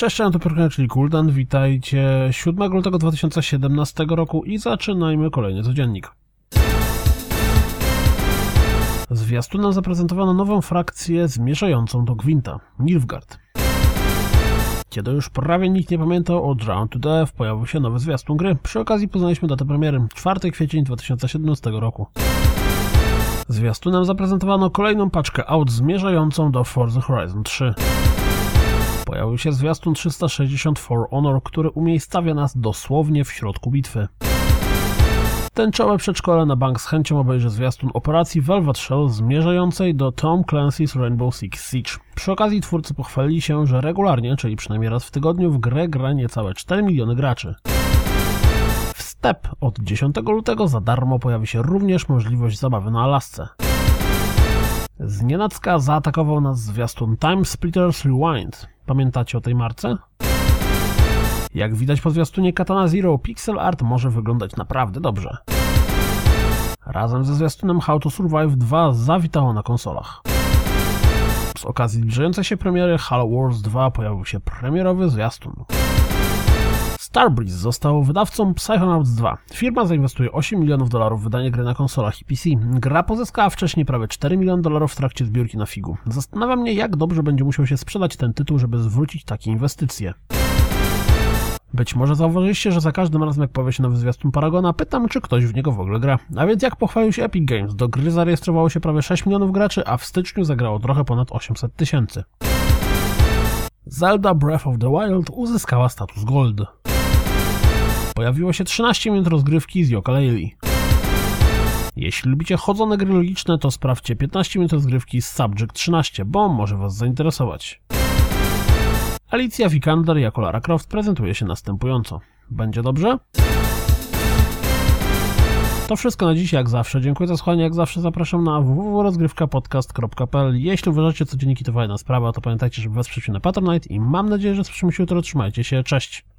Cześć, Piorkania, czyli Kuldan. Witajcie 7 lutego 2017 roku i zaczynajmy kolejny codziennik. Zwiastunem zaprezentowano nową frakcję zmierzającą do Gwinta, Nilfgaard. Kiedy już prawie nikt nie pamiętał o Drown to Death, pojawił się nowy zwiastun gry. Przy okazji poznaliśmy datę premiery 4 kwiecień 2017 roku. Zwiastunem zaprezentowano kolejną paczkę aut zmierzającą do Forza Horizon 3. Pojawił się zwiastun 360 For Honor, który umiejscawia nas dosłownie w środku bitwy. Tęczowe przedszkole na bank z chęcią obejrzy zwiastun operacji Velvet Shell zmierzającej do Tom Clancy's Rainbow Six Siege. Przy okazji twórcy pochwalili się, że regularnie, czyli przynajmniej raz w tygodniu, w grę gra niecałe 4 miliony graczy. W Step od 10 lutego za darmo pojawi się również możliwość zabawy na Alasce. Znienacka zaatakował nas zwiastun Time Splitters Rewind. Pamiętacie o tej marce? Jak widać po zwiastunie Katana Zero, pixel art może wyglądać naprawdę dobrze. Razem ze zwiastunem How to Survive 2 zawitało na konsolach. Z okazji zbliżającej się premiery Halo Wars 2 pojawił się premierowy zwiastun. Starbreeze został wydawcą Psychonauts 2. Firma zainwestuje 8 milionów dolarów w wydanie gry na konsolach i PC. Gra pozyskała wcześniej prawie 4 miliony dolarów w trakcie zbiórki na figu. Zastanawia mnie, jak dobrze będzie musiał się sprzedać ten tytuł, żeby zwrócić takie inwestycje. Być może zauważyliście, że za każdym razem jak powie się nowy zwiastun Paragona, pytam, czy ktoś w niego w ogóle gra. A więc jak pochwalił się Epic Games, do gry zarejestrowało się prawie 6 milionów graczy, a w styczniu zagrało trochę ponad 800 tysięcy. Zelda Breath of the Wild uzyskała status Gold. Pojawiło się 13 minut rozgrywki z Yooka-Laylee. Jeśli lubicie chodzone gry logiczne, to sprawdźcie 15 minut rozgrywki z Subject 13, bo może Was zainteresować. Alicja Vikander jako Lara Croft prezentuje się następująco. Będzie dobrze? To wszystko na dziś, jak zawsze. Dziękuję za słuchanie, jak zawsze zapraszam na www.rozgrywkapodcast.pl Jeśli uważacie, co dzienniki to fajna sprawa, to pamiętajcie, żeby wesprzeć mnie na Patronite i mam nadzieję, że słyszymy się jutro. Trzymajcie się, cześć!